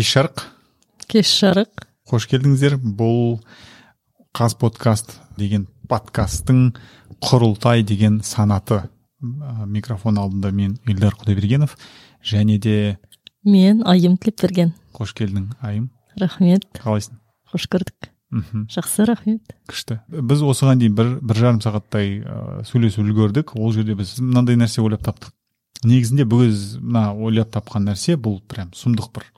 кеш жарық кеш жарық қош келдіңіздер. Бұл қаз подкаст деген подкасттың құрылтай деген санаты. Микрофон алдында мен ильдар құдайбергенов және де мен айым тілепберген. қош келдің айым. Рахмет. Қалайсың? Қош көрдік. Мхм. Жақсы рахмет. Күшті. Біз осыған дейін бір бір жарым сағаттай ә, сөйлесіп үлгердік. Ол жерде біз мынандай нәрсе ойлап таптық. Негізінде біз мына ойлап тапқан нәрсе бұл прям сұмдық бір.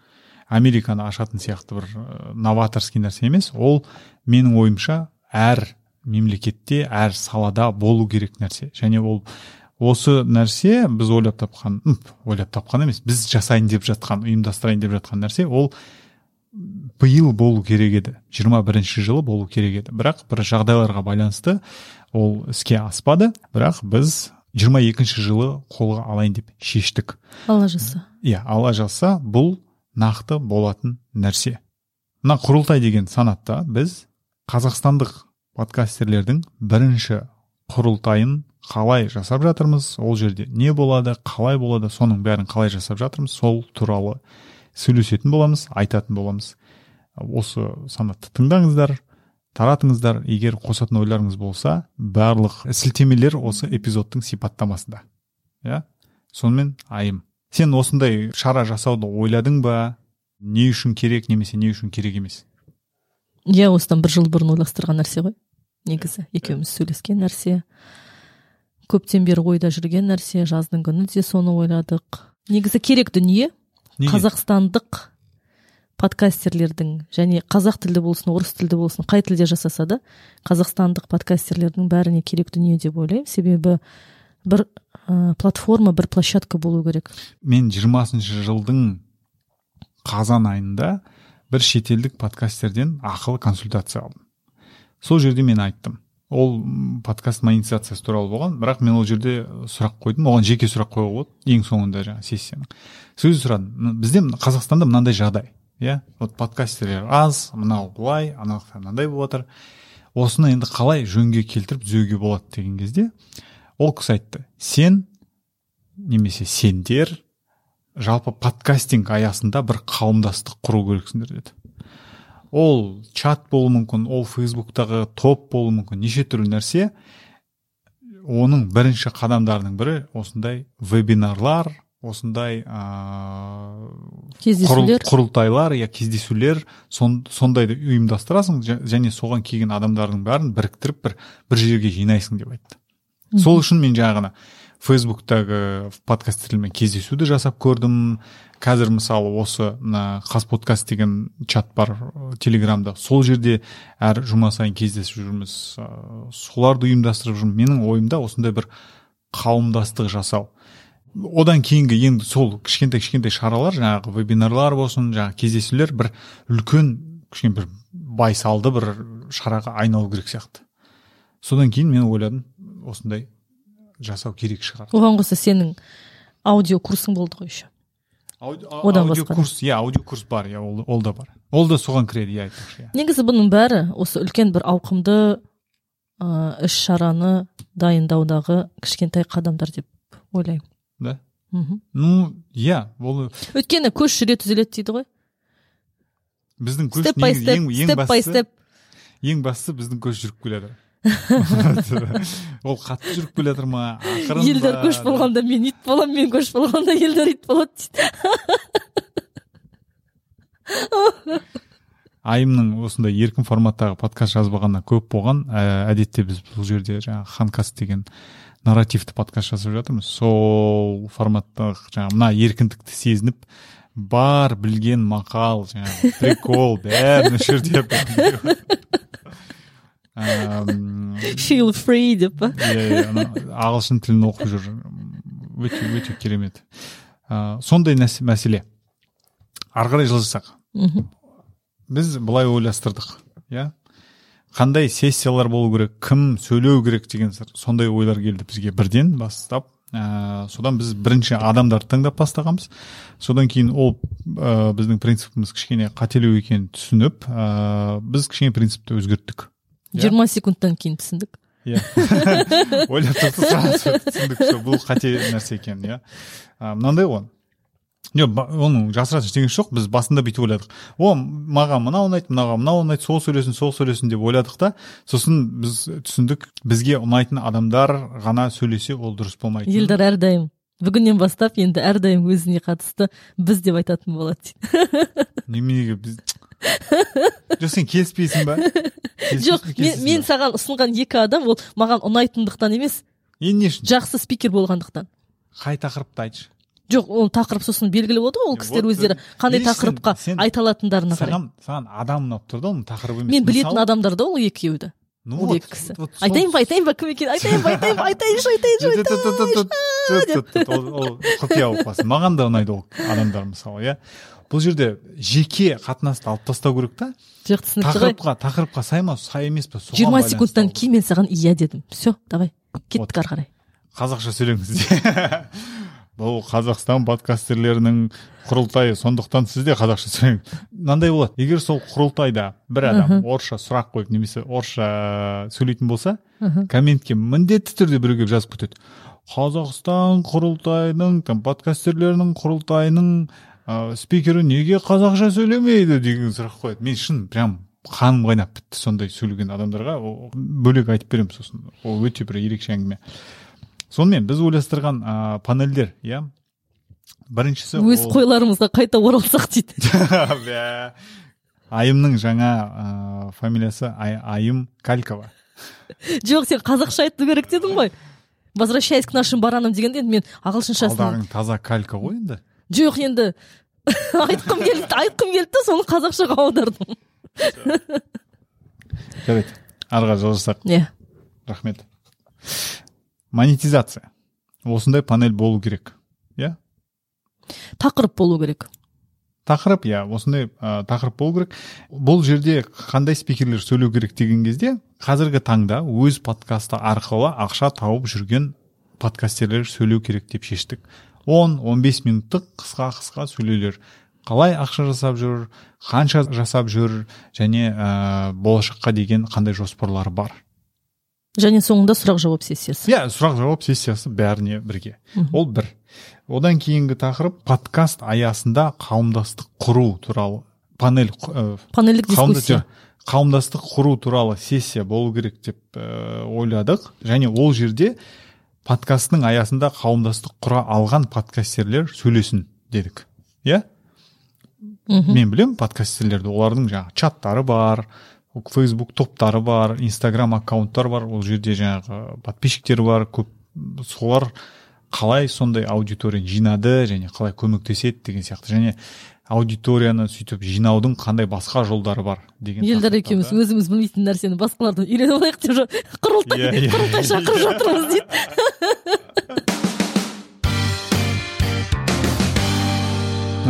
Американы ашатын сияқты бір ә, новаторский нәрсе емес. Ол менің ойымша әр мемлекетте әр салада болу керек нәрсе. Және ол осы нәрсе біз ойлап тапқан ойлап тапқан емес біз жасайын деп жатқан ұйымдастырайын деп жатқан нәрсе ол биыл болу керек еді. 21 бірінші жылы болу керек еді. Бірақ бір жағдайларға байланысты ол іске аспады. Бірақ біз 22 екінші жылы қолға алайын деп шештік. Алла жазса. Иә алла жазса бұл нақты болатын нәрсе. Мына құрылтай деген санатта біз қазақстандық подкастерлердің бірінші құрылтайын қалай жасап жатырмыз? Ол жерде не болады қалай болады? Соның бәрін қалай жасап жатырмыз? Сол туралы сөйлесетін боламыз айтатын боламыз. Осы санатты тыңдаңыздар таратыңыздар. Егер қосатын ойларыңыз болса барлық сілтемелер осы эпизодтың сипаттамасында. Иә? Сонымен айым. Сен осындай шара жасауды ойладың ба? Не үшін керек немесе не үшін керек емес? Иә осыдан бір жыл бұрын ойластырған нәрсе ғой. Негізі екеуміз сөйлескен нәрсе көптен бері ойда жүрген нәрсе жаздың күні де соны ойладық. Негізі керек дүние қазақстандық подкастерлердің және қазақ тілді болсын орыс тілді болсын қай тілде жасаса да қазақстандық подкастерлердің бәріне керек дүние деп ойлаймын. Себебі бір ә, платформа бір площадка болу керек. Мен жиырмасыншы жылдың қазан айында бір шетелдік подкастерден ақылы консультация алдым. Сол жерде мен айттым. Ол подкаст монетизациясы туралы болған бірақ мен ол жерде сұрақ қойдым. Оған жеке сұрақ қоюға болады ең соңында жаңағы сессияның. Сол сұрадым. Бізде қазақстанда мынандай жағдай иә? Вот подкастерлер аз мынау былай анау мынандай болып жатыр осыны енді қалай жөнге келтіріп түзеуге болады деген кезде ол кісі айтты. Сен немесе сендер жалпы подкастинг аясында бір қауымдастық құру керексіңдер деді. Ол чат болуы мүмкін ол фейсбуктағы топ болуы мүмкін неше түрлі нәрсе. Оның бірінші қадамдарының бірі осындай вебинарлар осындай ыыы кездесулер. құрылтайлар иә кездесулер. Сон, сондайды ұйымдастырасың және соған келген адамдардың бәрін біріктіріп бір бір жерге жинайсың деп айтты. Сол үшін мен жаңағы фейсбуктағы подкастерлермен кездесуді жасап көрдім. Қазір мысалы осы мына подкаст деген чат бар телеграмда. Сол жерде әр жұма сайын кездесіп жүрміз. Ә, соларды ұйымдастырып жүрмін. Менің ойымда осындай бір қауымдастық жасау. Одан кейінгі енді сол кішкентай кішкентай шаралар жаңағы вебинарлар болсын жаңағы кездесулер бір үлкен кішкене бір байсалды бір шараға айналу керек сияқты. Содан кейін мен ойладым осындай жасау керек шығар. Оған қоса сенің аудио курсың болды ғой еще. Одан басқа. курс иә аудиокурс бар иә ол, ол да бар. Ол да соған кіреді иә айтпақшы иә. Негізі бұның бәрі осы үлкен бір ауқымды ыыы іс шараны дайындаудағы кішкентай қадамдар деп ойлаймын. Да? Мхм. Ну иә ол өйткені көш жүре түзеледі дейді ғой. Біздің көш степ бай степ ең бастысы біздің көш жүріп келе жатыр ол қатты жүріп келе жатыр ма? ақырын елдар көш болғанда мен ит боламын мен көш болғанда елдар ит болады дейді. Айымның осындай еркін форматтағы подкаст жазбағанына көп болған. Ә, әдетте біз бұл жерде жаңағы ханкаст деген нарративті подкаст жасап жатырмыз. Сол форматтағы жаңағы мына еркіндікті сезініп бар білген мақал жаңағы прикол бәрін осы жерде feel free деп па? Иә иә ағылшын тілін оқып жүр. Өте өте керемет. Ыыы сондай мәселе. Ары қарай жылжысақ. Біз былай ойластырдық иә? Қандай сессиялар болу керек кім сөйлеу керек деген сондай ойлар келді бізге бірден бастап. Ә, содан біз бірінші адамдарды таңдап бастағанбыз. Содан кейін ол ә, біздің принципіміз кішкене қателеу екенін түсініп ә, біз кішкене принципті өзгерттік. Жиырма секундтан кейін түсіндік. Иә. Ойлап түсіндік бұл қате нәрсе екен иә. Мынандай ғой. Жоқ оның жасыратын ештеңесі жоқ біз басында бүйтіп ойладық. О маған мынау ұнайды мынаған мынау ұнайды сол сөйлесін сол сөйлесін деп ойладық та сосын біз түсіндік бізге ұнайтын адамдар ғана сөйлесе ол дұрыс болмайды. Елдар әрдайым бүгіннен бастап енді әрдайым өзіне қатысты біз деп айтатын болады. Дейді неменеге біз жоқ сен келіспейсің ба жоқ мен, мен саған ұсынған екі адам ол маған ұнайтындықтан емес енді не үшін жақсы спикер болғандықтан қай тақырыпты айтшы жоқ ол тақырып сосын белгілі болды ғой ол кісілер өздері қандай тақырыпқа айта алатындарына қарай саған саған адам ұнап тұр да оның тақырыбы емес мен білетін адамдар да ол екеуі де ну ол екі кісі айтайын ба айтайын ба кім екенін айтайын ба айтайын ба айтайыншы айтайыншы ол құпия болып қалсын маған да ұнайды ол адамдар мысалы иә бұл жерде жеке қатынасты алып тастау керек та. Жоқ түсінікті ғой тақырыпқа тақырыпқа сай ма сай емес па соған жиырма секундтан кейін мен саған иә дедім. Все давай кеттік ары қарай. Қазақша сөйлеңіз бұл қазақстан подкастерлерінің құрылтайы. Сондықтан сіз де қазақша сөйлеңіз. Мынандай болады. Егер сол құрылтайда бір адам орысша сұрақ қойып немесе орысша сөйлейтін болса Мгм. комментке міндетті түрде біреу келіп жазып кетеді қазақстан құрылтайының там подкастерлерінің құрылтайының ә, спикері неге қазақша сөйлемейді деген сұрақ қояды. Мен шын прям қаным қайнап бітті сондай сөйлеген адамдарға. О- бөлек айтып беремін сосын. Ол өте бір ерекше әңгіме. Сонымен біз ойластырған ә, панельдер иә? Біріншісі өз ол- қойларымызға қайта оралсақ дейді. Айымның жаңа ә, фамилиясы Ай- айым калькова. Жоқ сен қазақша айту керек дедің ғой. Возвращаясь к нашим баранам дегенде енді мен ағылшыншасын таза калька ғой енді. Жоқ енді. Айтқым келді айтқым келді да соны қазақшаға аудардым. Жарайды ары қарай жалғасақ иә рахмет. Монетизация. Осындай панель болу керек иә? Тақырып болу керек. Тақырып иә осындай ә, тақырып болу керек. Бұл жерде қандай спикерлер сөйлеу керек деген кезде қазіргі таңда өз подкасты арқылы ақша тауып жүрген подкастерлер сөйлеу керек деп шештік. 10-15 минуттық қысқа қысқа сөйлеулер. Қалай ақша жасап жүр қанша жасап жүр және ә, болашаққа деген қандай жоспарлары бар? Және соңында сұрақ жауап сессиясы. Иә сұрақ жауап сессиясы бәріне бірге. Ол бір. Одан кейінгі тақырып подкаст аясында қауымдастық құру туралы панель ә, панельдік дискуссия. қауымдастық құру туралы сессия болу керек деп ә, ойладық. Және ол жерде подкасттың аясында қауымдастық құра алған подкастерлер сөйлесін дедік. Иә? Мен білемін подкастерлерді. Олардың жаңағы чаттары бар фейсбук топтары бар инстаграм аккаунттар бар. Ол жерде жаңағы подписчиктері бар. Көп солар қалай сондай аудиторияны жинады және қалай көмектеседі деген сияқты. Және аудиторияны сөйтіп жинаудың қандай басқа жолдары бар деген елдар екеуміз өзіміз білмейтін нәрсені басқалардан үйреніп алайық деп құрылтай Иә, иә, құрылтай шақырып жатырмыз дейді.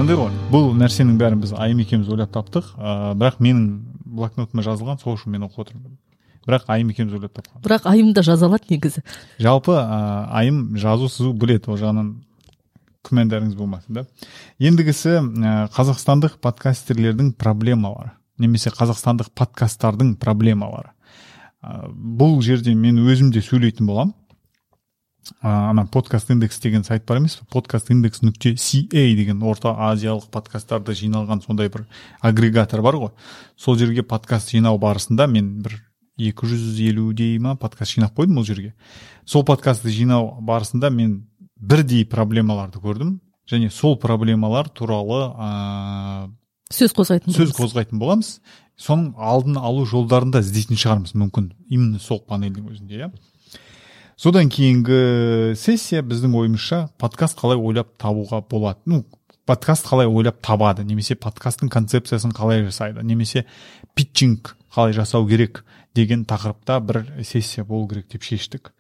Мынандай ғой бұл нәрсенің бәрін біз айым екеуміз ойлап таптық. Ыыы бірақ менің блокнотыма жазылған сол үшін мен оқып отырмын. Бірақ айым екеуміз ойлап тапқан. Бірақ айым да жаза алады негізі. Жалпы ә, айым жазу сызу біледі ол жағынан күмәндарыңыз болмасын да. Ендігісі ә, қазақстандық подкастерлердің проблемалары немесе қазақстандық подкасттардың проблемалары. Ә, бұл жерде мен өзім де сөйлейтін боламын. ә, ана подкаст индекс деген сайт бар емес пе? Подкаст индекс нүкте ca деген орта азиялық подкасттарды жиналған сондай бір агрегатор бар ғой. Сол жерге подкаст жинау барысында мен бір 250-дей ма подкаст жинап қойдым ол жерге. Сол подкастты жинау барысында мен бірдей проблемаларды көрдім. Және сол проблемалар туралы ә, сөз қозғайтын сөз қозғайтын боламыз. Соның алдын алу жолдарын да іздейтін шығармыз мүмкін. Именно сол панельдің өзінде иә. Содан кейінгі сессия біздің ойымызша подкаст қалай ойлап табуға болады? Ну подкаст қалай ойлап табады? Немесе подкасттың концепциясын қалай жасайды? Немесе питчинг қалай жасау керек деген тақырыпта бір сессия болу керек деп шештік.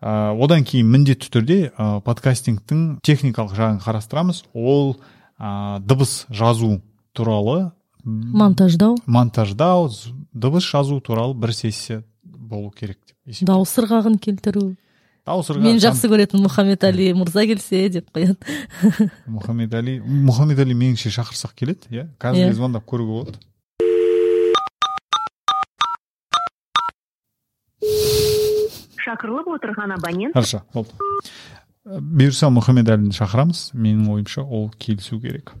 Ә, одан кейін міндетті түрде ә, подкастингтің техникалық жағын қарастырамыз. Ол ә, дыбыс жазу туралы монтаждау. монтаждау дыбыс жазу туралы бір сессия болу керек деп. Дауыс ырғағын келтіру. Дауыс ырғағы мен жақсы көретін мұхаммед али мырза келсе деп қояды. Мұхаммед али мұхаммед али меніңше шақырсақ келеді иә? Қазір Иә. звондап көруге болады. Шақырылып отырған абонент. Хорошо болды. Бұйырса мұхаммедәліні шақырамыз. Менің ойымша ол келісу керек.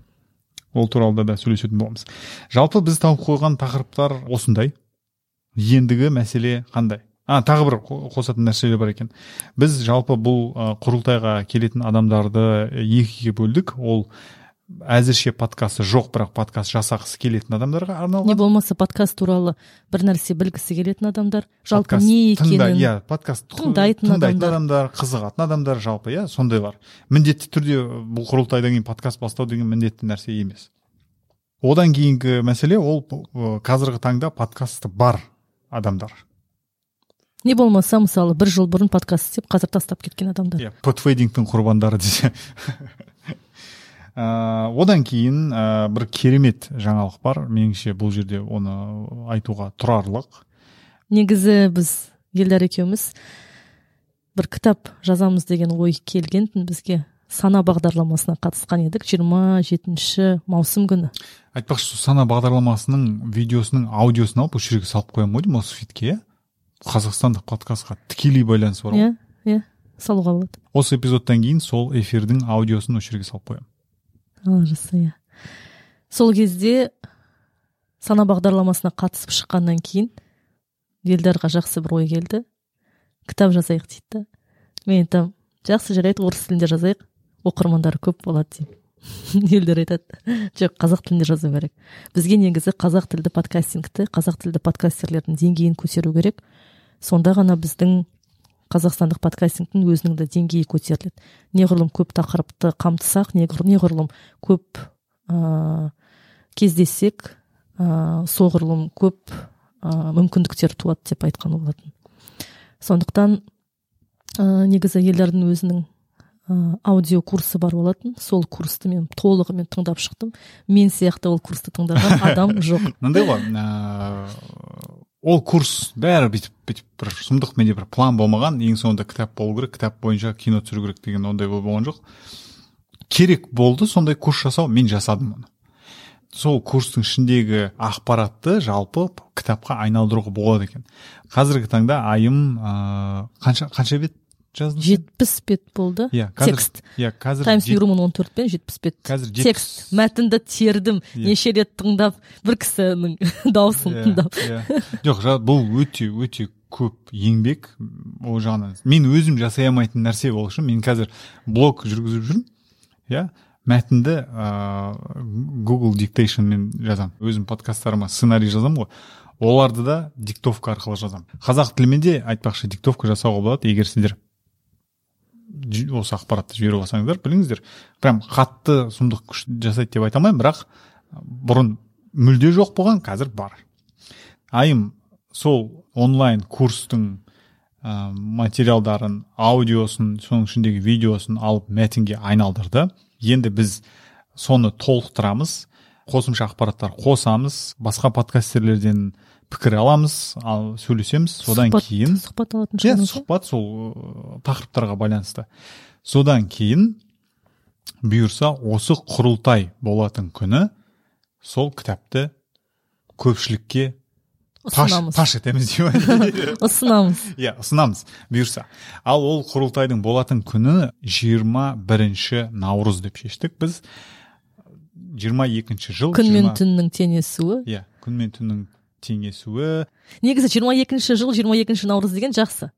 Ол туралы да сөйлесетін боламыз. Жалпы біз тауып қойған тақырыптар осындай. Ендігі мәселе қандай? А тағы бір қосатын нәрселер бар екен. Біз жалпы бұл құрылтайға келетін адамдарды екіге бөлдік. Ол әзірше подкасты жоқ бірақ подкаст жасағысы келетін адамдарға арналған. Не болмаса подкаст туралы бір нәрсе білгісі келетін адамдар. Жалпы не екенін иә подкаст тыңдайтын адамдар адамдар. қызығатын адамдар жалпы иә сондайлар міндетті түрде бұл құрылтайдан кейін подкаст бастау деген міндетті нәрсе емес. Одан кейінгі мәселе ол қазіргі таңда подкасты бар адамдар. Не болмаса мысалы бір жыл бұрын подкаст істеп қазір тастап кеткен адамдар. Иә. Подфейдингтің құрбандары десе. Ә, одан кейін ә, бір керемет жаңалық бар. Меніңше бұл жерде оны айтуға тұрарлық. Негізі біз елдар екеуміз бір кітап жазамыз деген ой келген. Бізге сана бағдарламасына қатысқан едік. 27 жетінші маусым күні. Айтпақшы сана бағдарламасының видеосының аудиосын алып осы жерге салып қоямын ғой деймін осы фитке. Қазақстандық подкастқа тікелей байланысы бар ғой. иә иә салуға болады осы эпизодтан кейін сол эфирдің аудиосын осы жерге салып қоямын. Алжаса иә. Сол кезде сана бағдарламасына қатысып шыққаннан кейін елдарға жақсы бір ой келді. Кітап жазайық дейді да. Мен айтамын жақсы жарайды орыс тілінде жазайық. Оқырмандары көп болады деймін елдер айтады. Жоқ қазақ тілінде жазу керек. Бізге негізі қазақ тілді подкастингті қазақ тілді подкастерлердің деңгейін көтеру керек. Сонда ғана біздің қазақстандық подкастингтің өзінің де деңгейі көтеріледі. Неғұрлым көп тақырыпты қамтысақ неғұрлым көп ә, кездессек ә, соғұрлым көп ә, мүмкіндіктер туады деп айтқан болатын. Сондықтан ә, негізі елдердің өзінің ә, аудио курсы бар болатын. Сол курсты мен толығымен тыңдап шықтым. Мен сияқты ол курсты тыңдаған адам жоқ. Мынандай ғой ол курс бәрі бүйтіп бүйтіп бір сұмдық менде бір план болмаған. Ең соңында кітап болу керек кітап бойынша кино түсіру керек деген ондай болған жоқ. Керек болды сондай курс жасау мен жасадым оны. Сол курстың ішіндегі ақпаратты жалпы кітапқа айналдыруға болады екен. Қазіргі таңда айым ыыы қанша қанша бет? Жаздың жетпіс бет болды. Иә текст. иә қазір таймс ньюроман он төрт пен жетпіс бет. Қазір текст. мәтінді тердім. Yeah. неше рет тыңдап бір кісінің дауысын yeah, тыңдап. иә. Жоқ бұл өте өте көп еңбек. Ол жағынан мен өзім жасай алмайтын нәрсе ол үшін. Мен қазір блог жүргізіп жүрмін. Иә. Мәтінді ыыы google диктейшнмен жазамын. Өзім подкасттарыма сценарий жазамын ғой. Оларды да диктовка арқылы жазамын. Қазақ тілімен де айтпақшы диктовка жасауға болады. Егер сіздер осы ақпаратты жіберіп алсаңыздар біліңіздер. Прям қатты сұмдық күш жасайды деп айта алмаймын бірақ бұрын мүлде жоқ болған қазір бар. Айым сол онлайн курстың ә, материалдарын аудиосын соның ішіндегі видеосын алып мәтінге айналдырды. Енді біз соны толықтырамыз қосымша ақпараттар қосамыз басқа подкастерлерден пікір аламыз ал сөйлесеміз. Содан кейін сұхбат алатын иә сұхбат сол тақырыптарға байланысты. Содан кейін бұйырса осы құрылтай болатын күні сол кітапты көпшілікке ұсынамыз. паш етеміз ұсынамыз. Иә ұсынамыз. Бұйырса. Ал ол құрылтайдың болатын күні 21 бірінші наурыз деп шештік біз. 22 екінші жыл күн мен түннің теңесуі. Иә күн мен түннің теңесуі. Негізі жиырма екінші жыл жиырма екінші наурыз деген жақсы.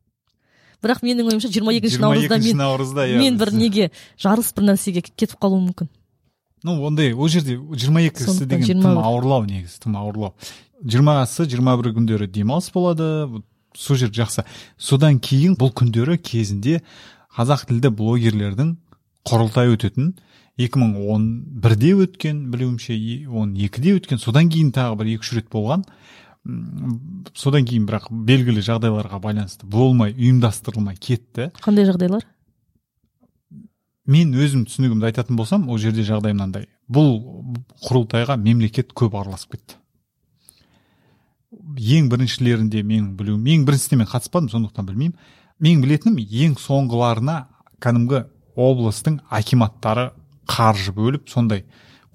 Бірақ менің ойымша жиырма екінші наурызда мен наурызда иә мен бір неге жарыс бір нәрсеге кетіп қалуым мүмкін. Ну ондай ол жерде жиырма екісі деген тым ауырлау негізі тым ауырлау. жиырмасы жиырма бір күндері демалыс болады сол жер жақсы. Содан кейін бұл күндері кезінде қазақ тілді блогерлердің құрылтайы өтетін 2011-де өткен білуімше он екіде өткен содан кейін тағы бір екі үш рет болған. Содан кейін бірақ белгілі жағдайларға байланысты болмай ұйымдастырылмай кетті. Қандай жағдайлар? Мен өзім түсінігімді айтатын болсам ол жерде жағдай мынандай. Бұл құрылтайға мемлекет көп араласып кетті. Ең біріншілерінде менің білуім ең біріншісіне мен қатыспадым сондықтан білмеймін. Менің білетінім ең соңғыларына кәдімгі облыстың акиматтары қаржы бөліп сондай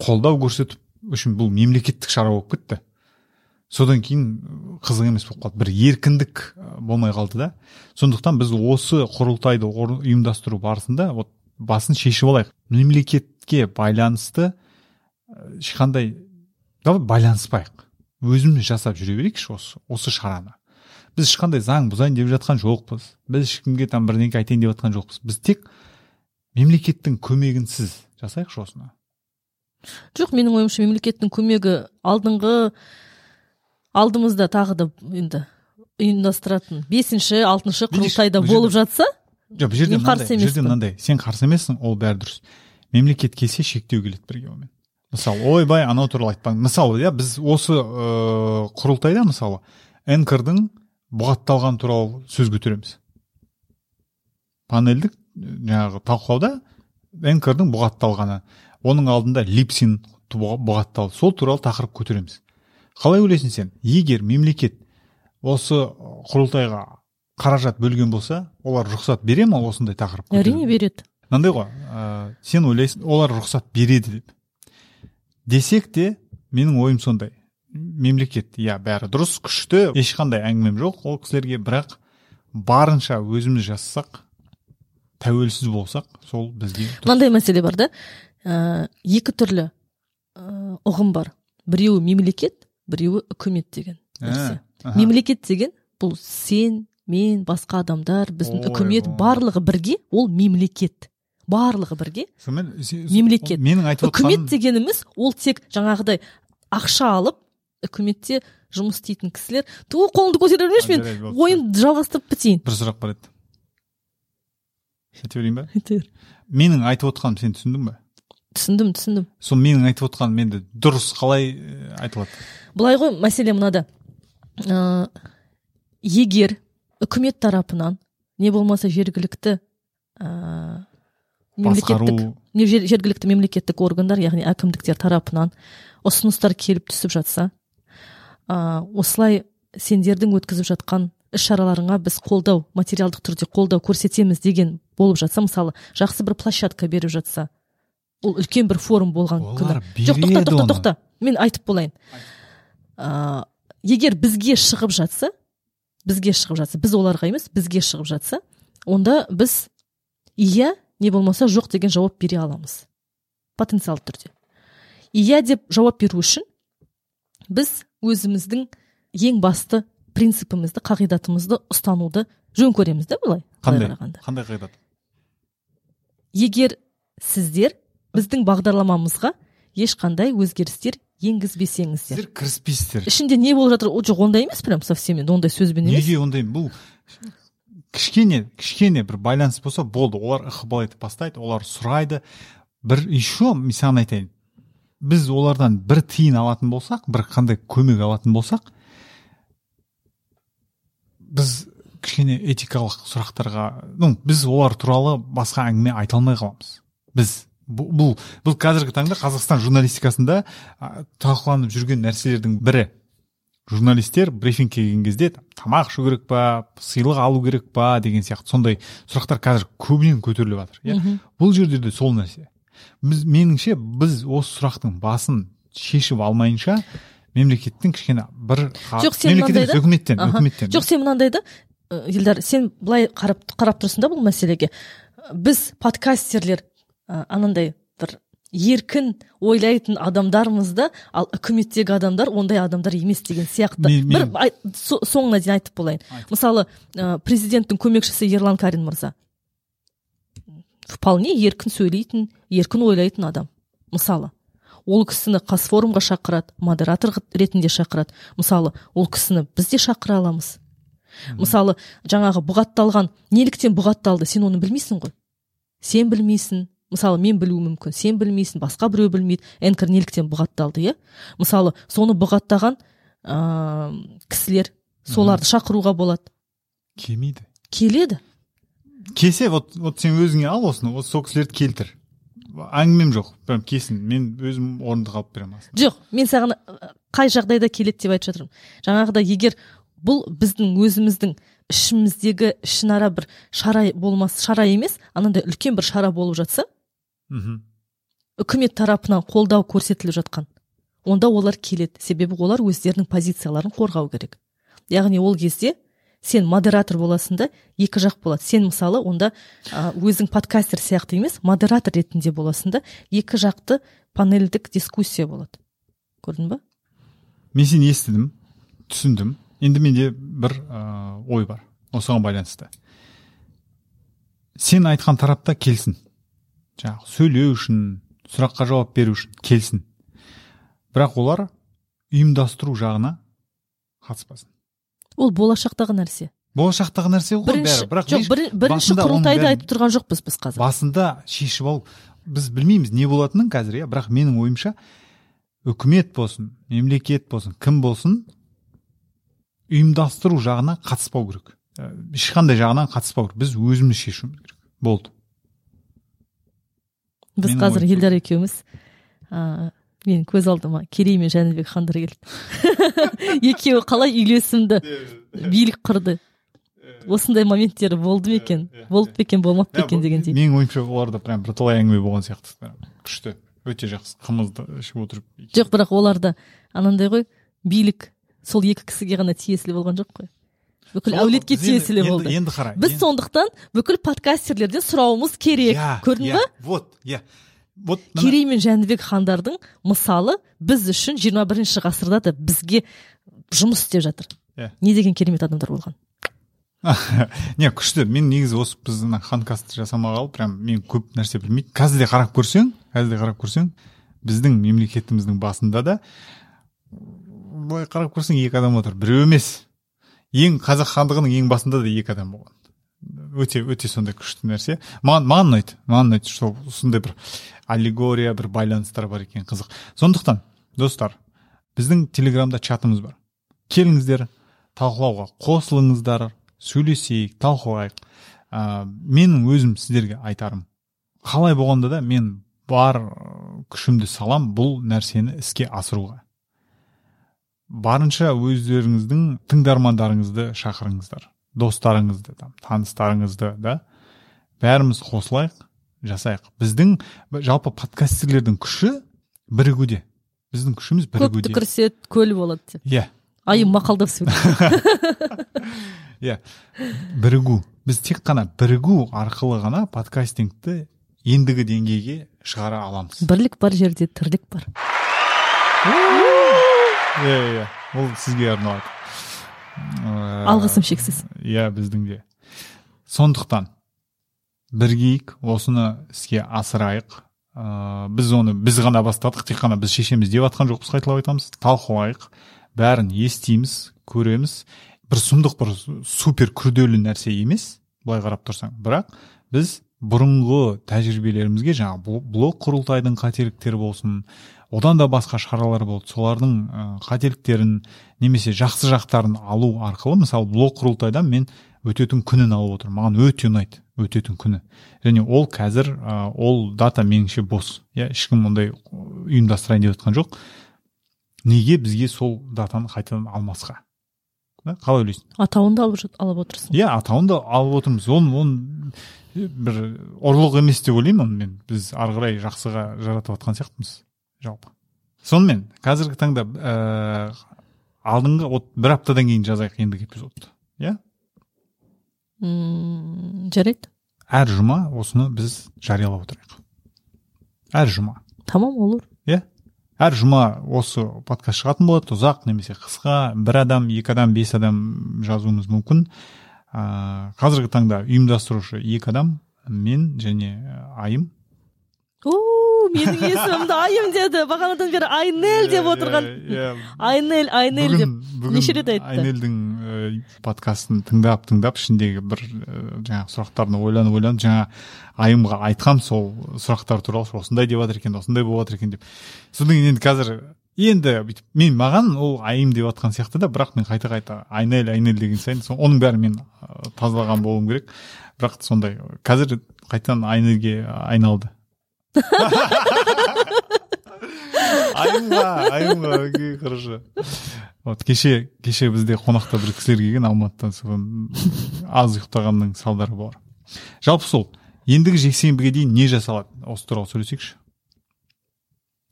қолдау көрсетіп үшін бұл мемлекеттік шара болып кетті. Содан кейін қызық емес болып қалды. бір еркіндік болмай қалды да. Сондықтан біз осы құрылтайды ұйымдастыру барысында вот басын шешіп алайық. Мемлекетке байланысты ешқандай давай байланыспайық. Өзіміз жасап жүре берейікші осы осы шараны. Біз ешқандай заң бұзайын деп жатқан жоқпыз. Біз ешкімге там бірдеңке айтайын деп жатқан жоқпыз. Біз тек мемлекеттің көмегінсіз жасайықшы осыны жоқ менің ойымша мемлекеттің көмегі алдыңғы алдымызда тағы да енді ұйымдастыратын бесінші алтыншы құрылтайда болып жатса жоқ бұл жерде мынандай жерде мынандай. Сен қарсы емессің ол бәрі дұрыс. Мемлекет келсе шектеу келеді бірге онымен. Мысалы ойбай анау туралы айтпаңыз. Мысалы иә біз осы ыыы құрылтайда мысалы энкордың бұғатталғаны туралы сөз көтереміз. Панельдік жаңағы талқылауда энкордың бұғатталғаны оның алдында липсин бұғатталды. Сол туралы тақырып көтереміз. Қалай ойлайсың сен? Егер мемлекет осы құрылтайға қаражат бөлген болса олар рұқсат бере ма осындай тақырып әрине береді. Мынандай ғой ә, сен ойлайсың олар рұқсат береді деп. Десек те менің ойым сондай. Мемлекет иә бәрі дұрыс күшті ешқандай әңгімем жоқ. Ол кісілерге бірақ барынша өзіміз жасасақ тәуелсіз болсақ сол бізге мынандай мәселе бар да. Ә, екі түрлі ә, ұғым бар. Біреуі мемлекет біреуі үкімет деген ә, мемлекет деген бұл сен мен басқа адамдар біздің үкімет барлығы бірге ол мемлекет. Барлығы бірге. Мемлекет. менің айтып үкімет дегеніміз ол тек жаңағыдай ақша алып үкіметте жұмыс істейтін кісілер. Ту қолыңды көтере бермеші мен. Ойымды жалғастырып бітейін. Бір сұрақ бар еді. Айта берейін ба? Айта бер. Менің айтып отқаным сен түсіндің ба? түсіндім түсіндім. Сол менің айтып отқаным енді дұрыс қалай айтылады? Былай ғой мәселе мынада. Ә, егер үкімет тарапынан не болмаса жергілікті ә, мемлекеттік жергілікті мемлекеттік органдар яғни әкімдіктер тарапынан ұсыныстар келіп түсіп жатса ә, осылай сендердің өткізіп жатқан іс шараларыңа біз қолдау материалдық түрде қолдау көрсетеміз деген болып жатса мысалы жақсы бір площадка беріп жатса ол үлкен бір форум болған күні. жоқ тоқта тоқта тоқта мен айтып болайын. Ә, егер бізге шығып жатса бізге шығып жатса біз оларға емес бізге шығып жатса онда біз иә не болмаса жоқ деген жауап бере аламыз. Потенциалды түрде. Иә деп жауап беру үшін біз өзіміздің ең басты принципімізді қағидатымызды ұстануды жөн көреміз да былай? Қандай? қандай қағидат? Егер сіздер біздің бағдарламамызға ешқандай өзгерістер енгізбесеңіздер. Сіздер кіріспейсіздер. Ішінде не болып жатыр? Жоқ ондай емес прям совсем енді ондай сөзбен емес. Неге ондай? Бұл кішкене кішкене бір байланыс болса болды. Олар ықпал етіп бастайды олар сұрайды. Бір еще мен саған айтайын. Біз олардан бір тиын алатын болсақ бір қандай көмек алатын болсақ біз кішкене этикалық сұрақтарға ну біз олар туралы басқа әңгіме айта алмай қаламыз. Біз. Бұл бұл, қазіргі таңда қазақстан журналистикасында талқыланып жүрген нәрселердің бірі. Журналистер брифингке келген кезде тамақ ішу керек па сыйлық алу керек па деген сияқты сондай сұрақтар қазір көбінен көтеріліп жатыр иә? Бұл жерде де сол нәрсе. Біз меніңше біз осы сұрақтың басын шешіп алмайынша мемлекеттің кішкене бір жоқ сен мынандай да үкіметтен үкіметтен жоқ сен мынандай да елдар сен былай қарап қарап тұрсың да бұл мәселеге. Біз подкастерлер анандай бір еркін ойлайтын адамдармыз да ал үкіметтегі адамдар ондай адамдар емес деген сияқты. Бір соңына дейін айтып болайын. Мысалы ә, президенттің көмекшісі ерлан карин мырза. Вполне еркін сөйлейтін еркін ойлайтын адам мысалы. Ол кісіні қазфорумға шақырады модератор ретінде шақырады. Мысалы ол кісіні біз де шақыра аламыз. Мысалы жаңағы бұғатталған неліктен бұғатталды сен оны білмейсің ғой. Сен білмейсің мысалы мен білуім мүмкін сен білмейсің басқа біреу білмейді энкор неліктен бұғатталды иә? Мысалы соны бұғаттаған ыыы кісілер соларды шақыруға болады. Келмейді. Келеді. Келсе вот вот сен өзіңе ал осыны вот сол кісілерді келтір. Әңгімем жоқ. Прям кесін. Мен өзім орынды қалып беремін жоқ мен саған қай жағдайда келеді деп айтып жатырмын. Жаңағыдай егер бұл біздің өзіміздің ішіміздегі ішінара бір шара болмас шара емес анандай үлкен бір шара болып жатса мхм. үкімет тарапынан қолдау көрсетіліп жатқан. Онда олар келеді. Себебі олар өздерінің позицияларын қорғау керек. Яғни ол кезде сен модератор боласың да екі жақ болады. Сен мысалы онда өзің подкастер сияқты емес модератор ретінде боласың да екі жақты панельдік дискуссия болады. Көрдің ба? Мен сені естідім түсіндім. Енді менде бір ой бар осыған байланысты. Сен айтқан тарапта келсін. Жаңағы сөйлеу үшін сұраққа жауап беру үшін келсін. Бірақ олар ұйымдастыру жағына қатыспасын. Ол болашақтағы нәрсе. Болашақтағы нәрсе ғой бірінші бәрі. Бірақ жоқ бір, бірінші құрылтайда бәрін- айтып тұрған жоқпыз біз қазір. басында шешіп алу біз білмейміз не болатынын қазір иә? бірақ менің ойымша үкімет болсын мемлекет болсын кім болсын ұйымдастыру жағына қатыспау керек. Ә, ешқандай жағынан қатыспау керек. Біз өзіміз шешуіміз керек. Болды. Біз менің қазір елдар екеуміз ә, мен көз алдыма керей мен жәнібек хандар келді. Екеуі қалай үйлесімді билік құрды. Осындай моменттері болды ма екен? Болып па екен болмап па екен дегендей менің ойымша оларда прям бірталай әңгіме болған сияқты. Күшті. Өте жақсы. Қымызды ішіп отырып жоқ бірақ оларда анандай ғой билік сол екі кісіге ғана тиесілі болған жоқ қой. Бүкіл әулетке тиесілі болды. енді қара біз сондықтан бүкіл подкастерлерден сұрауымыз керек. Көрдің ба? Вот иә вот керей мен жәнібек хандардың мысалы біз үшін 21 бірінші ғасырда да бізге жұмыс істеп жатыр. Иә. не деген керемет адамдар болған? Не күшті. Мен негізі осы біз мына ханкастты жасамағалы прям мен көп нәрсе білмеймін қазір де қарап көрсең қазір де қарап көрсең біздің мемлекетіміздің басында да былай қарап көрсең екі адам отыр. Біреу емес. Ең қазақ хандығының ең басында да екі адам болған. Өте өте сондай күшті нәрсе. Маған маған ұнайды маған ұнайды что сондай бір аллегория бір байланыстар бар екен қызық. Сондықтан достар біздің телеграмда чатымыз бар. Келіңіздер талқылауға қосылыңыздар сөйлесейік талқылайық. Ә, менің өзім сіздерге айтарым қалай болғанда да мен бар күшімді салам бұл нәрсені іске асыруға. Барынша өздеріңіздің тыңдармандарыңызды шақырыңыздар. Достарыңызды там таныстарыңызды да? Бәріміз қосылайық жасайық. Біздің жалпы подкастерлердің күші бірігуде. Біздің күшіміз көп бірігуде. түкірсе көл болады деп. Иә. Айым мақалдап сөйлейді иә. Бірігу. Біз тек қана бірігу арқылы ғана подкастингті ендігі деңгейге шығара аламыз. Бірлік бар жерде тірлік бар. Иә иә. Ол сізге арналады. Ыыы, алғысым шексіз. иә біздің де. Сондықтан біргейік осыны іске асырайық. Ыыы біз оны біз ғана бастадық тек қана біз шешеміз деп жатқан жоқпыз қайталап айтамыз. Талқылайық бәрін естиміз көреміз. Бір сұмдық бір супер күрделі нәрсе емес былай қарап тұрсаң. Бірақ біз бұрынғы тәжірибелерімізге жаңағы бл- блог құрылтайдың қателіктері болсын одан да басқа шаралар болды. Солардың қателіктерін немесе жақсы жақтарын алу арқылы мысалы блог құрылтайдан мен өтетін күнін алып отырмын. Маған өте ұнайды өтетін күні. Және ол қазір ол дата меніңше бос. Иә ешкім ондай ұйымдастырайын деп жатқан жоқ. Неге бізге сол датаны қайтадан алмасқа? Да, қалай ойлайсың? Атауын да алып, алып отырсың. Иә атауын да алып отырмыз. Оны оны бір ұрлық емес деп ойлаймын оны мен. Біз ары қарай жақсыға жаратып жатқан сияқтымыз. Жалпы. Сонымен қазіргі таңда ә, алдыңғы вот бір аптадан кейін жазайық ендігі эпизодты. Иә? Жарайды. Әр жұма осыны біз жариялап отырайық. Әр жұма. Тамам olur. Иә? Әр жұма осы подкаст шығатын болады. Ұзақ немесе қысқа. Бір адам екі адам бес адам жазуымыз мүмкін. Ә, қазіргі таңда ұйымдастырушы екі адам мен және айым. Менің есімімді айым деді. Бағанадан бері айнель деп отырған. иә. Айнель айнель деп. неше рет айтты? Айнельдің ә, подкастын тыңдап тыңдап ішіндегі бір ә, жаңағы сұрақтарын ойланып ойланып жаңа айымға айтқам сол сұрақтар туралы осындай деп жатыр екен осындай болып жатыр екен деп. Содан кейін енді қазір енді бүйтіп мен маған ол айым деп жатқан сияқты да бірақ мен қайта қайта айнель айнель деген сайын сол- оның бәрін мен тазалаған болуым керек. Бірақ сондай қазір қайтадан айнельге айналды. Айымға айымға окей хорошо. Вот кеше кеше бізде қонақта бір кісілер келген алматыдан соған аз ұйықтағанның салдары бар. Жалпы сол ендігі жексенбіге дейін не жасалады? Осы туралы сөйлесейікші.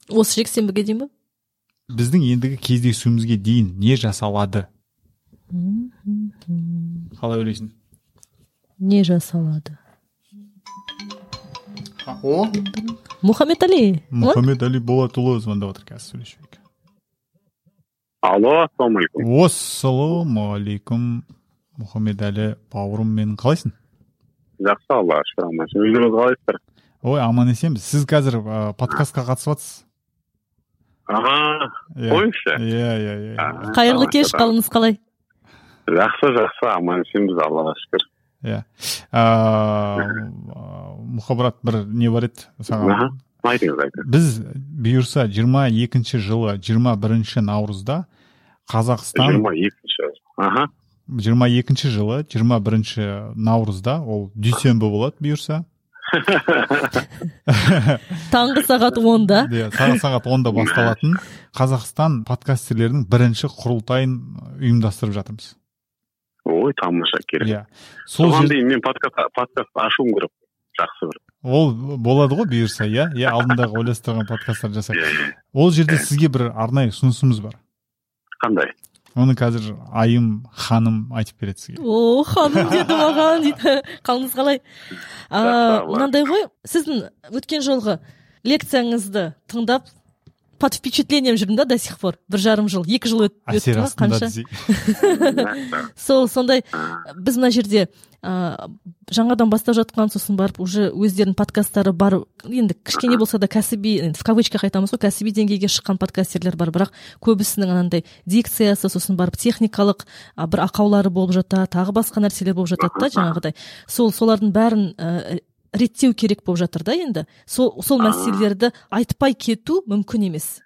Осы жексенбіге дейін ба біздің ендігі кездесуімізге дейін не жасалады? Қалай ойлайсың? Не жасалады. О? Мұхаммед али. Мұхаммед али болатұлы звондап жатыр қазір сөйлесейік. Алло ассалаумағалейкум ассалаумағалейкум мұхаммед әлі бауырым менің қалайсың? Жақсы аллаға шүкір аманшылық өздеріңіз қалайсыздар? Ой аман есенбіз сіз қазір ә, подкастқа қатысып жатсыз иә. қойыңызшы иә иә иә А, қайырлы кеш қалыңыз қалай? Жақсы жақсы аман есенбіз аллаға шүкір. Иә. Мұхабрат бір не бар еді аха саған айтыңыз айтыңыз. Біз бұйырса жиырма екінші жылы жиырма бірінші наурызда қазақстан жиырма екінші аха. Жиырма екінші жылы жиырма бірінші наурызда ол дүйсенбі болады бұйырса. Таңғы сағат онда. Иә сағат сағат онда басталатын қазақстан подкастерлерінің бірінші құрылтайын ұйымдастырып жатырмыз. Ой тамаша керек. Иә. Сол соған дейін мен подкаст подкаст ашуым керек. Жақсы бір. Ол болады ғой бұйырса иә? Иә алдындағы ойластырған подкасттар жасайық иә иә. Ол жерде сізге бір арнайы ұсынысымыз бар. Қандай? Оны қазір айым ханым айтып береді сізге. О ханым деді маған дейді. Қалыңыз қалай? Мынандай ғой сіздің өткен жолғы лекцияңызды тыңдап под впечатлением жүрмін да до сих пор бір жарым жыл екі жыл өт- өтті ма астында қанша? сол сондай біз мына жерде ә, жаңадан бастап жатқан сосын барып уже өздерінің подкасттары бар. Енді кішкене болса да кәсіби енді в кавычках айтамыз ғой кәсіби деңгейге шыққан подкастерлер бар. Бірақ көбісінің анандай дикциясы сосын барып техникалық а, бір ақаулары болып жатады тағы басқа нәрселер болып жатады да жаңағыдай. Сол солардың бәрін ә, реттеу керек болып жатыр да енді. Сол сол мәселелерді айтпай кету мүмкін емес.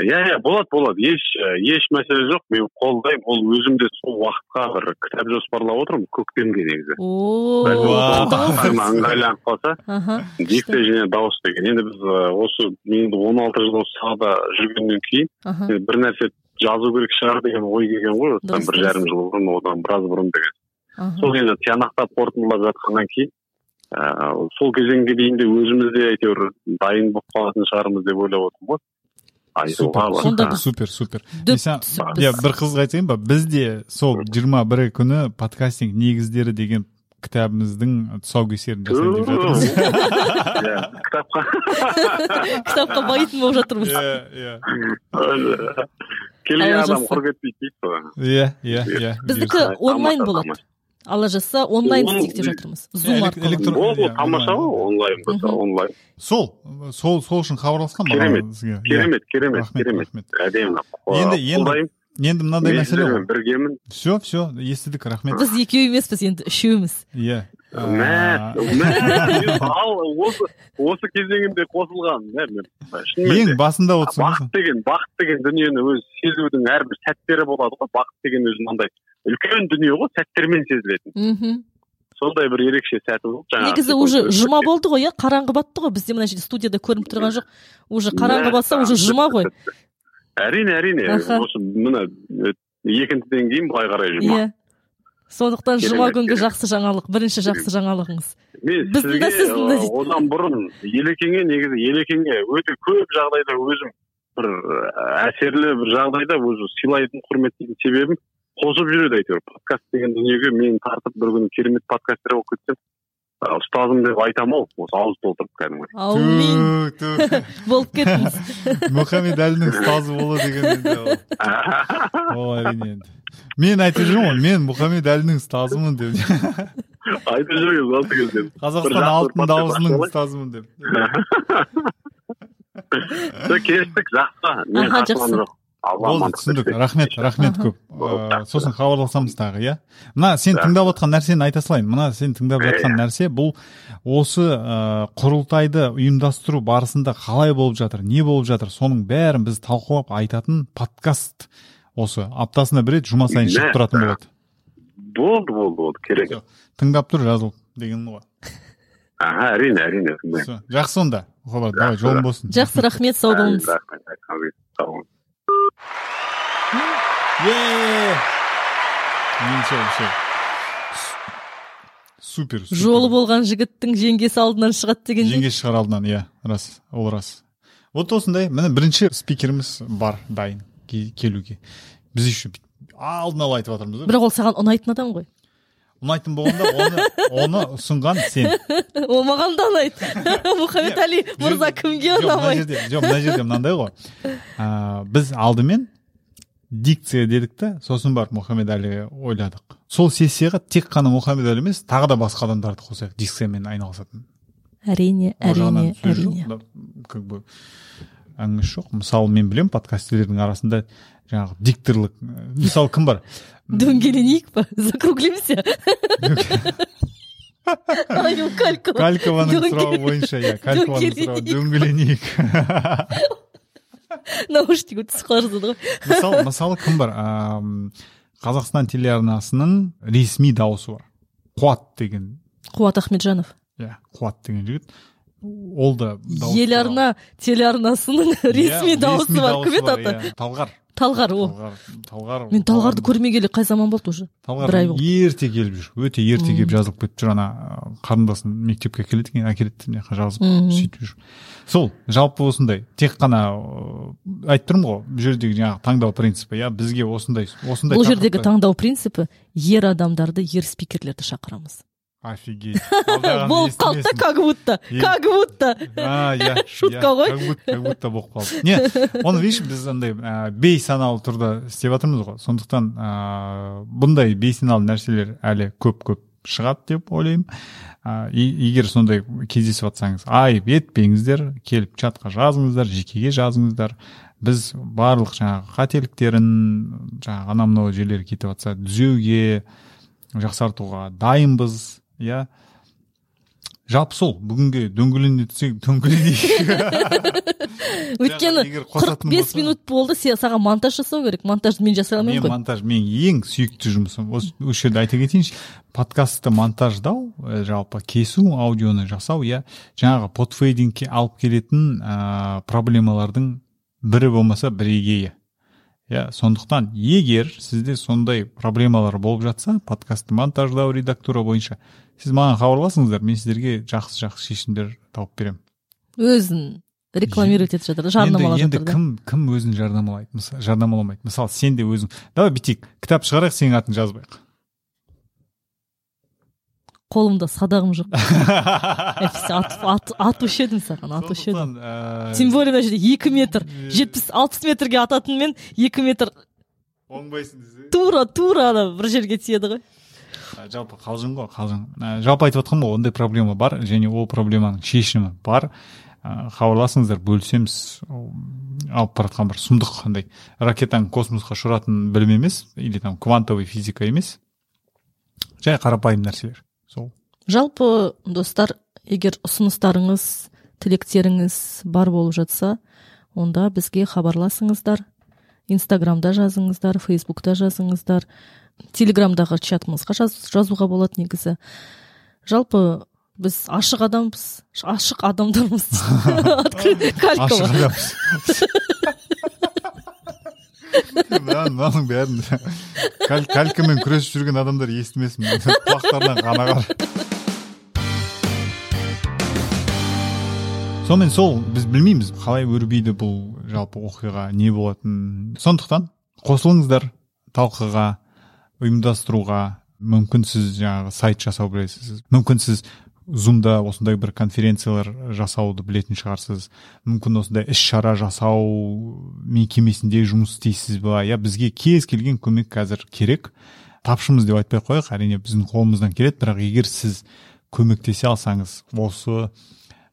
Иә иә болады болады. Еш еш мәселе жоқ. Мен қолдаймын ол өзім де сол уақытқа бір кітап жоспарлап отырмын көктемге негізі. Ыңғайланып қалса дикция және дауыс деген енді біз осы енді он алты жыл осы салада жүргеннен кейін бір нәрсе жазу керек шығар деген ой келген ғой. Осыдан бір жарым жыл бұрын одан біраз бұрын деген. Сол енді тиянақтап қорытындылап жатқаннан кейін ыыы сол кезеңге дейін де өзіміз де әйтеуір дайын болып қалатын шығармыз деп ойлап отырмын ғой. Айтуға супер Сонда супер иә бір қызық айтайын ба? Біз де сол жиырма бірі күні подкастинг негіздері деген кітабымыздың тұсаукесерін жасайын деп жатырмыз. Иә кітапқа. Кітапқа байтын болып жатырмыз. Иә иә. Келген адам құр кетпейді дейді ғой. Иә иә иә біздікі онлайн болады. Алла жазса онлайн Он- істейік деп жатырмыз. Зум арқылы. ол тамаша ғой онлайн онлайн. Сол сол сол үшін хабарласқан Керемет, Иә. керемет керемет керемет. рахмет. Әдемі. Енді- енді енді мынандай мәселе ғой. біргемін. Все все естідік рахмет. Біз екеу емеспіз енді үшеуміз. Иә. Осы осы кезеңінде қосылған ең басында отырсың бақыт деген бақыт деген дүниені өзі сезудің әрбір сәттері болады ғой. Бақыт деген өзі мынандай. Үлкен дүние ғой сәттермен сезілетін. Мхм. Сондай бір ерекше сәті болды жаңағы негізі уже жұма болды ғой иә? Қараңғы батты ғой бізде. Мына жерде студияда көрініп тұрған жоқ. Уже қараңғы батса уже жұма ғой. әрине әрине. Осы міне э, екіншіден кейін былай қарай жұма. Иә. Сондықтан жұма күнгі жақсы жаңалық бірінші жақсы жаңалығыңыз. Мен біздің сіздің де э, дейді. одан бұрын елекеңе негізі елекеңе өте көп жағдайда өзім бір э, әсерлі бір жағдайда өзі сыйлайтын құрметтейтін себебім қосып жүреді әйтеуір. Подкаст деген дүниеге мен тартып бір күні керемет подкастер болып кетсем ұстазым деп айтамын ау осы ауыз толтырып кәдімгі ту. болып кеттіңіз. Мұхаммед әлінің ұстазы болу деген ол- әрине енді. Мен айтып жүрмін ғой мен мұхаммед әлінің ұстазымын деп. Айтып жүргенбіз алты кезден қазақстан алтын дауысының ұстазымын деп. келістік жақсы. Мен қарсылығым жоқ болды түсіндік. рахмет рахмет көп. Ыыы, жақсы. сосын хабарласамыз тағы иә? Мына сен тыңдап отқан нәрсені айта салайын. Мына сен тыңдап Иә, жатқан нәрсе бұл осы ыыы құрылтайды ұйымдастыру барысында қалай болып жатыр не болып жатыр соның бәрін біз талқылап айтатын подкаст осы. Аптасына бір рет жұма сайын шығып тұратын болады. Болды болды болды керек. Тыңдап тұр жазыл деген ғой аха әрине әрине жақсы онда. Давай жолың болсын. Жақсы рахмет сау болыңыз. Рахмет. Сау болыңыз. Е! Супер. супер. жолы болған жігіттің жеңгесі алдынан шығады деген жеңге шығар алдынан иә рас ол рас вот осындай міне бірінші спикеріміз бар дайын ке- келуге біз еще алдын ала айтып жатырмыз бірақ ол саған ұнайтын адам ғой ұнайтын болғанда оны оны ұсынған сен. Ол маған да ұнайды. Мұхаммед мырза кімге ұнамайды? жоқ мына жерде мынандай ғой. Ә, біз алдымен дикция дедік та сосын барып мұхаммед әлиге ойладық. Сол сессияға тек қана мұхаммед әли емес тағы да басқа адамдарды қосайық дикциямен айналысатын. Әрине әрине әрине. как бы әңгімесі жоқ. Мысалы мен білемін подкастерлердің арасында жаңағы дикторлық мысалы кім бар? Дөңгеленейік па закруглимся. Калькова. калькованың сұрауы бойынша иә калькованың сұрауы дөңгеленейік. наушник түсіп қала жаздады ғой мысалы мысалы кім бар? Қазақстан телеарнасының ресми дауысы бар. Қуат деген. Қуат ахметжанов. Иә қуат деген жігіт. Ол да дауыс еларна телеарнасының туралы. ресми Иә, дауысы бар кім еді аты иә. талғар. Талғар о. Талғар мен талғарды көрмегелі қай заман болды уже? Талғар бір ай болды. ерте келіп жүр өте ерте келіп жазылып кетіп жүр ана қарындасын мектепке әкеледі екен әкеледі жазып сөйтіп жүр. Сол жалпы осындай тек қана айтып тұрмын ғой бұл жердегі жаңағы таңдау принципі иә бізге осындай осындай бұл жердегі таңдау принципі ер адамдарды ер спикерлерді шақырамыз. Офигеть. Болып қалды да как будто как будто. А иә Шутка ғой. как будто как будто болып қалды не оны видишь біз андай ә, бейсаналы түрде істеп жатырмыз ғой. Сондықтан ә, бұндай бейсаналы нәрселер әлі көп көп шығады деп ойлаймын. Ә, егер сондай кездесіп жатсаңыз айып етпеңіздер келіп чатқа жазыңыздар жекеге жазыңыздар. Біз барлық жаңағы қателіктерін жаңағы анау мынау жерлері кетіп жатса түзеуге жақсартуға дайынбыз. Иә жалпы сол бүгінге дөңгелене түсек дөңгеленейік өйткені егер қырық бес минут болды сен саған монтаж жасау керек. Монтажды мен жасай мен алмаймын ғой. монтаж менің ең сүйікті жұмысым. Осы осы жерде айта кетейінші подкастты монтаждау ә, жалпы кесу аудионы жасау иә. Жаңағы подфейдингке алып келетін ә, проблемалардың бірі болмаса бірегейі иә. Сондықтан егер сізде сондай проблемалар болып жатса подкастты монтаждау редактура бойынша сіз маған хабарласыңыздар мен сіздерге жақсы жақсы шешімдер тауып беремін. Өзін рекламировать етіп жатыр енді, жарнамалап енді жатыр да. кім кім өзін жарнамалайды? Мысалы жарнамаламайды. Мысалы сен де өзің. Давай бүйтейік. Кітап шығарайық сенің атың жазбайық. Қолымда садағым жоқ. Атушы едім саған атушы едім. Ә, тем более мына жерде екі метр жетпіс алпыс метрге ататын мен екі метр оңбайсың десе тура тура ана бір жерге тиеді ғой. Жалпы қалжың ғой қалжың. Ә, жалпы айтып жатқаным ғой ондай проблема бар және ол проблеманың шешімі бар. Ә, хабарласыңыздар бөлісеміз. Алып бара жатқан бір сұмдық андай ракетаның космосқа ұшыратын білім емес или там квантовый физика емес. Жай қарапайым нәрселер сол. Жалпы достар егер ұсыныстарыңыз тілектеріңіз бар болып жатса онда бізге хабарласыңыздар. Инстаграмда жазыңыздар фейсбукта жазыңыздар. Телеграмдағы чатымызға жаз, жазуға болады негізі. Жалпы біз ашық адамбыз ашық адамдармыз. Ашық адамбыз. Мынаның бәрін. Каль- калькамен күресіп жүрген адамдар естімесін. Құлақтарынан қаны ағар сонымен сол біз білмейміз қалай өрбиді бұл жалпы оқиға не болатынын сондықтан қосылыңыздар талқыға. Ұйымдастыруға мүмкін сіз жаңағы сайт жасау білесіз. Мүмкін сіз зумда осындай бір конференциялар жасауды білетін шығарсыз. Мүмкін осындай іс шара жасау мекемесінде жұмыс істейсіз ба? Иә бізге кез келген көмек қазір керек. Тапшымыз деп айтпай ақ қояйық әрине біздің қолымыздан келеді. Бірақ егер сіз көмектесе алсаңыз осы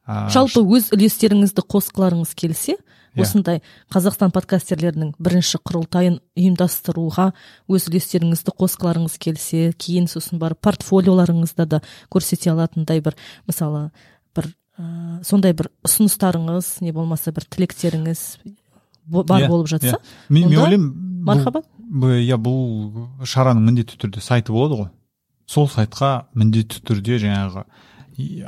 ә, жалпы өз үлестеріңізді қосқыларыңыз келсе Иә. осындай қазақстан подкастерлерінің бірінші құрылтайын ұйымдастыруға өз үлестеріңізді қосқыларыңыз келсе кейін сосын барып портфолиоларыңызда да көрсете алатындай бір мысалы бір ә, сондай бір ұсыныстарыңыз не болмаса бір тілектеріңіз бар Иә, болып жатса иә. мен, ойлаймын мархабат иә бұл шараның міндетті түрде сайты болады ғой сол сайтқа міндетті түрде жаңағы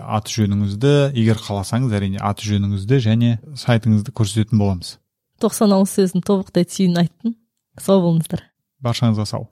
аты жөніңізді егер қаласаңыз әрине аты жөніңізді және сайтыңызды көрсететін боламыз. Тоқсан ауыз сөздің тобықтай түйінін айттың сау болыңыздар. Баршаңызға сау.